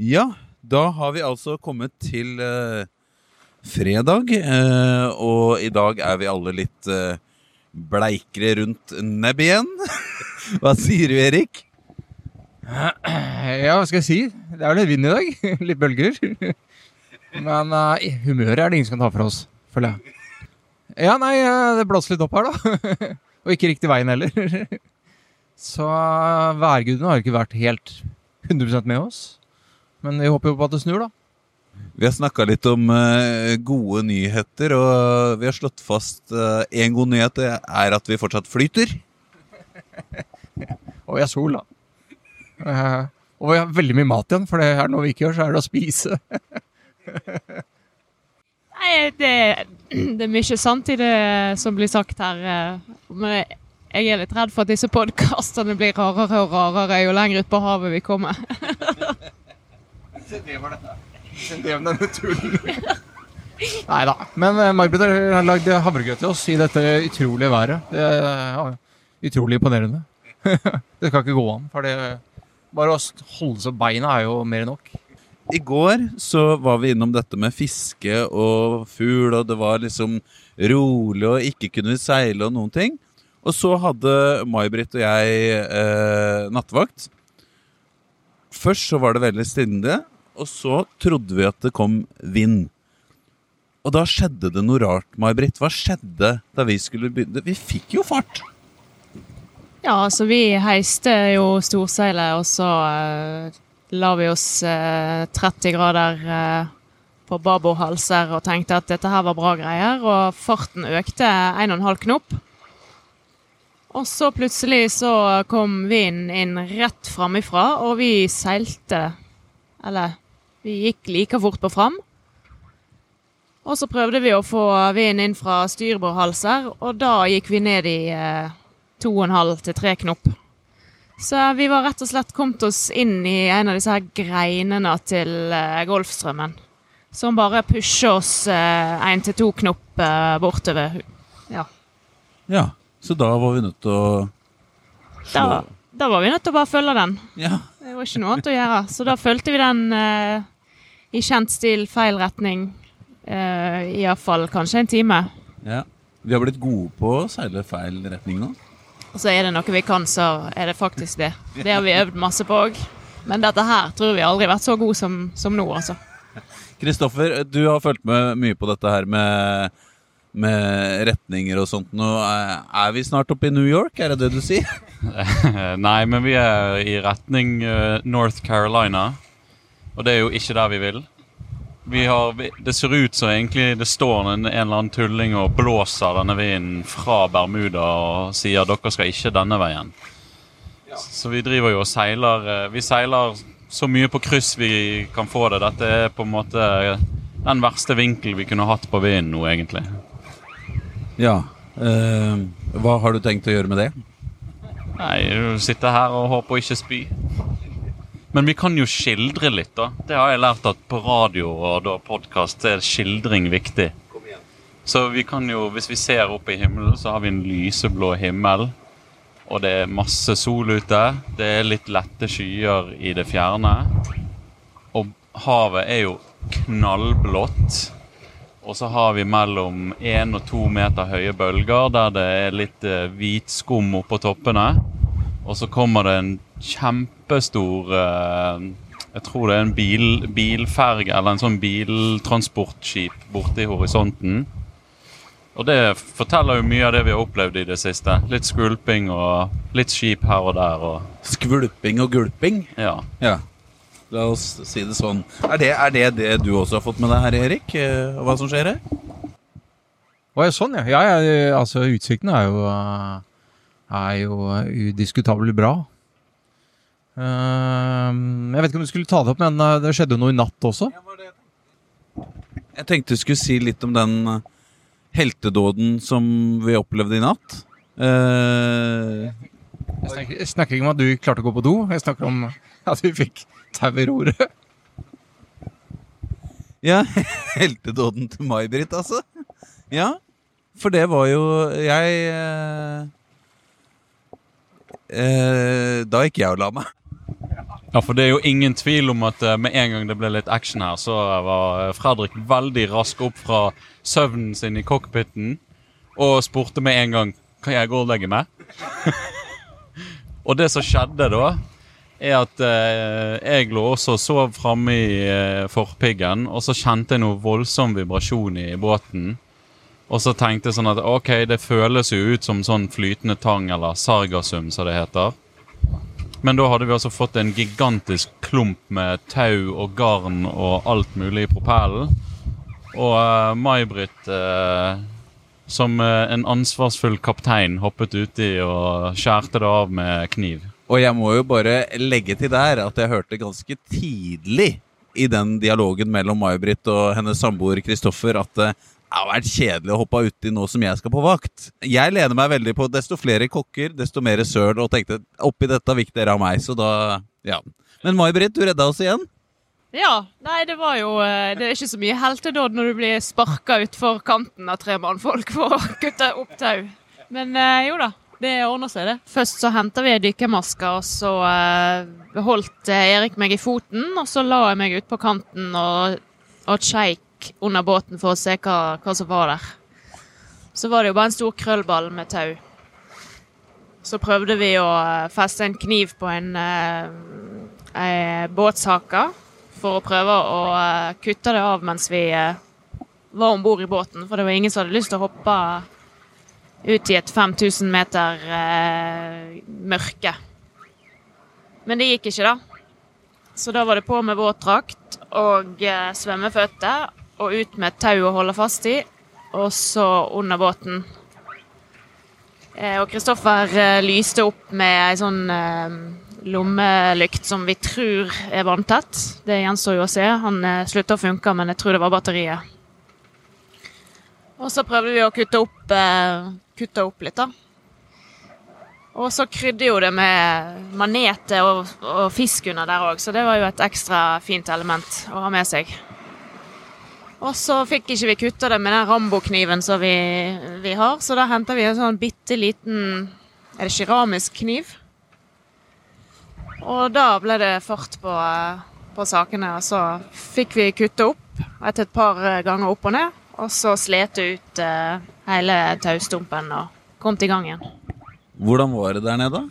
Ja, da har vi altså kommet til eh, fredag, eh, og i dag er vi alle litt eh, bleikere rundt nebbet igjen. Hva sier du, Erik? Ja, hva skal jeg si? Det er jo litt vind i dag. litt bølger. Men uh, humøret er det ingen som kan ta fra oss, føler jeg. Ja, nei, eh, det blåser litt opp her, da. Og ikke riktig veien heller. Så uh, værgudene har ikke vært helt 100% med oss. Men vi håper jo på at det snur, da. Vi har snakka litt om uh, gode nyheter, og vi har slått fast én god nyhet det er at vi fortsatt flyter. Og vi har sol, da. Uh, og vi har veldig mye mat igjen, for det er noe vi ikke gjør, så er det å spise. Nei, det, det er mye sant i det som blir sagt her. eh, Men jeg er litt redd for at disse podkastene blir rarere og rarere jo lenger ut på havet vi kommer. Se det var dette. Det var denne. Nei da. Men uh, May-Britt har lagd havregrøt til oss i dette utrolige været. Det er ja, utrolig imponerende. det skal ikke gå an. For det, bare å holde seg beina er jo mer enn nok. I går så var vi innom dette med fiske og fugl, og det var liksom rolig og ikke kunne vi seile og noen ting. Og så hadde May-Britt og jeg eh, nattevakt. Først så var det veldig stille, og så trodde vi at det kom vind. Og da skjedde det noe rart, May-Britt. Hva skjedde da vi skulle begynne? Vi fikk jo fart! Ja, altså vi heiste jo storseilet, og så uh, la vi oss uh, 30 grader uh, på babordhalser og tenkte at dette her var bra greier. Og farten økte 1,5 knop. Og så plutselig så kom vinden inn rett framifra, og vi seilte Eller vi gikk like fort på fram. Og så prøvde vi å få vinden inn fra styrbordhalser, og da gikk vi ned i eh, 2,5 til 3 knop. Så vi var rett og slett kommet oss inn i en av disse her greinene til eh, Golfstrømmen. Som bare pusher oss én til to knop eh, bortover. Ja. Ja, så da var vi nødt til å slå Da, da var vi nødt til å bare følge den. Ja. Det var ikke noe annet å gjøre. Så da fulgte vi den eh, i kjent stil feil retning. Uh, Iallfall kanskje en time. ja. Vi har blitt gode på å seile feil retning nå. Og så er det noe vi kan, så er det faktisk det. Det har vi øvd masse på òg. Men dette her tror vi aldri har vært så gode som, som nå, altså. Kristoffer, du har fulgt med mye på dette her med, med retninger og sånt. Nå er er vi snart oppe i New York, er det det du sier? Nei, men vi er i retning eh, North Carolina. Og det er jo ikke der vi vil. Vi har, det ser ut som egentlig det står en, en eller annen tulling og blåser denne vinden fra Bermuda og sier dere skal ikke denne veien. Så vi driver jo og seiler eh, Vi seiler så mye på kryss vi kan få det. Dette er på en måte den verste vinkel vi kunne hatt på vinden nå, egentlig. Ja. Eh, hva har du tenkt å gjøre med det? Nei, sitte her og håpe å ikke spy. Men vi kan jo skildre litt, da. Det har jeg lært at på radio og podkast er skildring viktig. Så vi kan jo, hvis vi ser opp i himmelen, så har vi en lyseblå himmel. Og det er masse sol ute. Det er litt lette skyer i det fjerne. Og havet er jo knallblått. Og så har vi mellom én og to meter høye bølger der det er litt eh, hvit skum oppå toppene. Og så kommer det en kjempestor eh, Jeg tror det er en bil, bilferge eller en sånn biltransportskip borte i horisonten. Og det forteller jo mye av det vi har opplevd i det siste. Litt skvulping og litt skip her og der. Og, Skvulping og gulping? ja. Ja. La oss si det sånn. Er det, er det det du også har fått med deg her, Erik? og Hva som skjer her? Å, ja, sånn, ja. ja, ja altså, utsikten er jo, eh, er jo udiskutabelt bra. Eh, jeg vet ikke om du skulle ta det opp, men eh, det skjedde jo noe i natt også. Jeg tenkte jeg skulle si litt om den eh, heltedåden som vi opplevde i natt. Eh, Jeg snakker, jeg snakker ikke om at du klarte å gå på do, jeg snakker om at vi fikk tau i roret. ja, heltedåden til May-Britt, altså. Ja, for det var jo Jeg eh, Da gikk jeg og la meg. Ja, for det er jo ingen tvil om at eh, med en gang det ble litt action her, så var eh, Fredrik veldig rask opp fra søvnen sin i cockpiten og spurte med en gang kan jeg gå og legge meg. og det som skjedde da, er at eh, jeg lå også og sov framme i eh, forpiggen, og så kjente jeg noe voldsom vibrasjon i båten. Og så tenkte jeg sånn at ok, det føles jo ut som sånn flytende tang eller sargasum, som det heter. Men da hadde vi altså fått en gigantisk klump med tau og garn og alt mulig i propellen. Og uh, May-Britt, uh, som uh, en ansvarsfull kaptein, hoppet uti og skjærte det av med kniv. Og jeg må jo bare legge til der at jeg hørte ganske tidlig i den dialogen mellom May-Britt og hennes samboer Kristoffer at eh, det har vært kjedelig å hoppe uti nå som jeg skal på vakt. Jeg lener meg veldig på desto flere kokker, desto mer søl, og tenkte oppi dette fikk dere av meg, så da Ja. Men May-Britt, du redda oss igjen. Ja, nei, det var jo eh, Det er ikke så mye heltedåd når du blir sparka utfor kanten av tre mannfolk for å kutte opp tau. Men eh, jo da, det ordner seg, det. Først så henta vi ei dykkermaske, og så eh, holdt Erik meg i foten, og så la jeg meg ut på kanten og, og under båten for å se hva, hva som var der. Så var det jo bare en stor krøllball med tau. Så prøvde vi å eh, feste en kniv på en, eh, ei båtshake for å prøve å eh, kutte det av mens vi eh, var om bord i båten. For det var ingen som hadde lyst til å hoppe ut i et 5000 meter eh, mørke. Men det gikk ikke, da. Så da var det på med våtdrakt og eh, svømmeføtter og ut med et tau å holde fast i, og så under båten. Eh, og Kristoffer eh, lyste opp med ei sånn eh, lommelykt som vi tror er vanntett. Det gjenstår jo å se. Han slutta å funke, men jeg tror det var batteriet. Og så prøvde vi å kutte opp, kutte opp litt, da. Og så krydde jo det med maneter og, og fisk under der òg, så det var jo et ekstra fint element å ha med seg. Og så fikk ikke vi kutta det med den Rambo-kniven som vi, vi har, så da henta vi en sånn bitte liten Er det keramisk kniv? Og da ble det fart på, eh, på sakene, og så fikk vi kutta opp etter et par eh, ganger opp og ned, og så slete ut eh, hele taustumpen og kom til gang igjen. Hvordan var det der nede?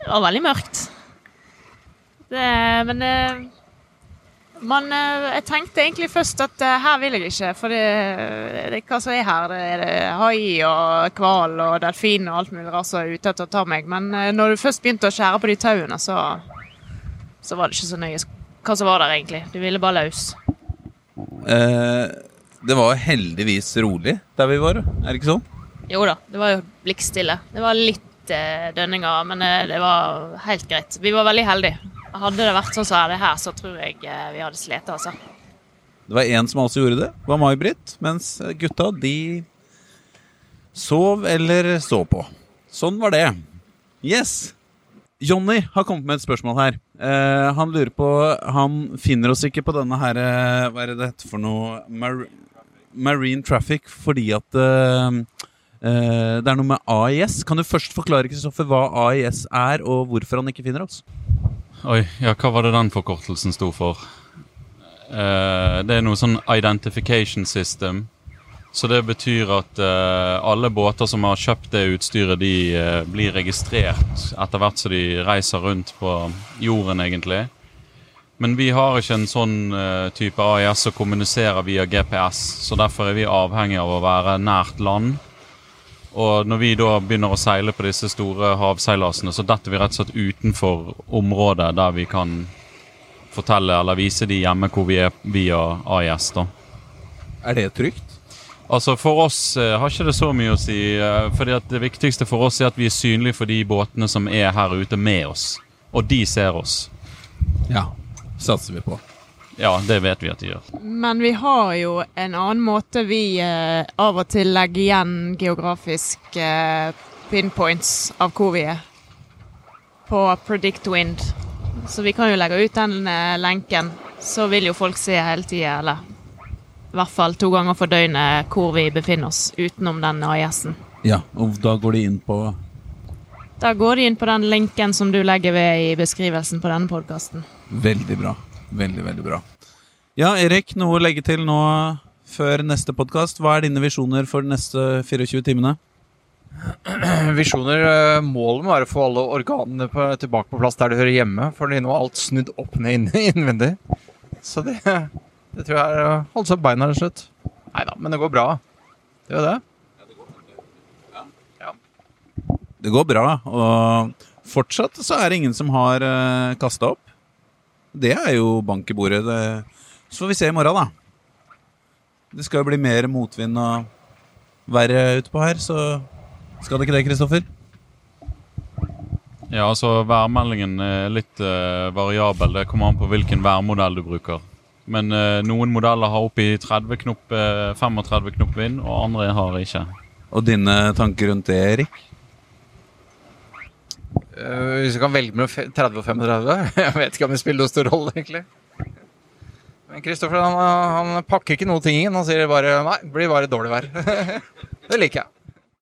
Det var veldig mørkt. Det, men det, man, eh, Jeg tenkte egentlig først at eh, her vil jeg ikke, for det, det, hva som er her, det er det hai og hval og delfin og alt mulig rart som er ute etter å ta meg. Men eh, når du først begynte å skjære på de tauene, så, så var det ikke så nøye hva som var der, egentlig. Du ville bare løs. Eh, det var heldigvis rolig der vi var, er det ikke sånn? Jo da, det var jo blikkstille. Det var litt eh, dønninger, men det var helt greit. Vi var veldig heldige. Hadde det vært sånn som det her, så tror jeg eh, vi hadde slitt, altså. Det var én som også gjorde det, det var May-Britt. Mens gutta, de sov eller så på. Sånn var det. Yes. Jonny har kommet med et spørsmål her. Eh, han lurer på Han finner oss ikke på denne her eh, Hva er det det heter for noe? Mar Marine Traffic fordi at eh, eh, det er noe med AIS. Kan du først forklare Kristoffer, hva AIS er, og hvorfor han ikke finner oss? Oi, ja, hva var det den forkortelsen sto for? Eh, det er noe sånn identification system. Så det betyr at eh, alle båter som har kjøpt det utstyret, de eh, blir registrert etter hvert som de reiser rundt på jorden, egentlig. Men vi har ikke en sånn eh, type AIS som kommuniserer via GPS, så derfor er vi avhengig av å være nært land. Og når vi da begynner å seile på disse store havseilasene, så detter vi rett og slett utenfor området der vi kan fortelle eller vise de hjemme hvor vi er via AIS. da. Er det trygt? Altså For oss eh, har ikke det så mye å si. eh, fordi at Det viktigste for oss er at vi er synlige for de båtene som er her ute med oss. Og de ser oss. Ja. Satser vi på. Ja, det vet vi at de gjør. Men vi har jo en annen måte vi eh, av og til legger igjen geografisk eh, pinpoints av hvor vi er. På Predict Wind. Så vi kan jo legge ut den eh, lenken. Så vil jo folk se hele tida, eller i hvert fall to ganger for døgnet, hvor vi befinner oss utenom den AIS-en. Ja, og da går de inn på Da går de inn på den linken som du legger ved i beskrivelsen på denne podkasten. Veldig bra. Veldig, veldig bra. Ja, Erik, noe å legge til nå før neste podkast? Hva er dine visjoner for de neste 24 timene? Visjoner eh, Målet må være å få alle organene på, tilbake på plass der de hører hjemme. For nå er alt snudd opp ned innvendig. Så det, det tror jeg er å holde seg på beina, til slutt. Nei da, men det går bra. Det gjør det. Det går bra, og fortsatt så er det ingen som har uh, kasta opp. Det er jo bank i bordet. Det. Så får vi se i morgen, da. Det skal jo bli mer motvind og verre utpå her, så skal det ikke det, Kristoffer? Ja, altså Værmeldingen er litt uh, variabel. Det kommer an på hvilken værmodell du bruker. Men uh, noen modeller har oppi 30 knop, uh, 35 knop vind, og andre har ikke. Og dine tanker rundt det, Erik? Eh, hvis du kan velge mellom 30 og 35 Jeg vet ikke om det spiller noen stor rolle, egentlig. Men Kristoffer han, han pakker ikke noe ting inn. Han sier bare nei, det blir bare dårlig vær. det liker jeg.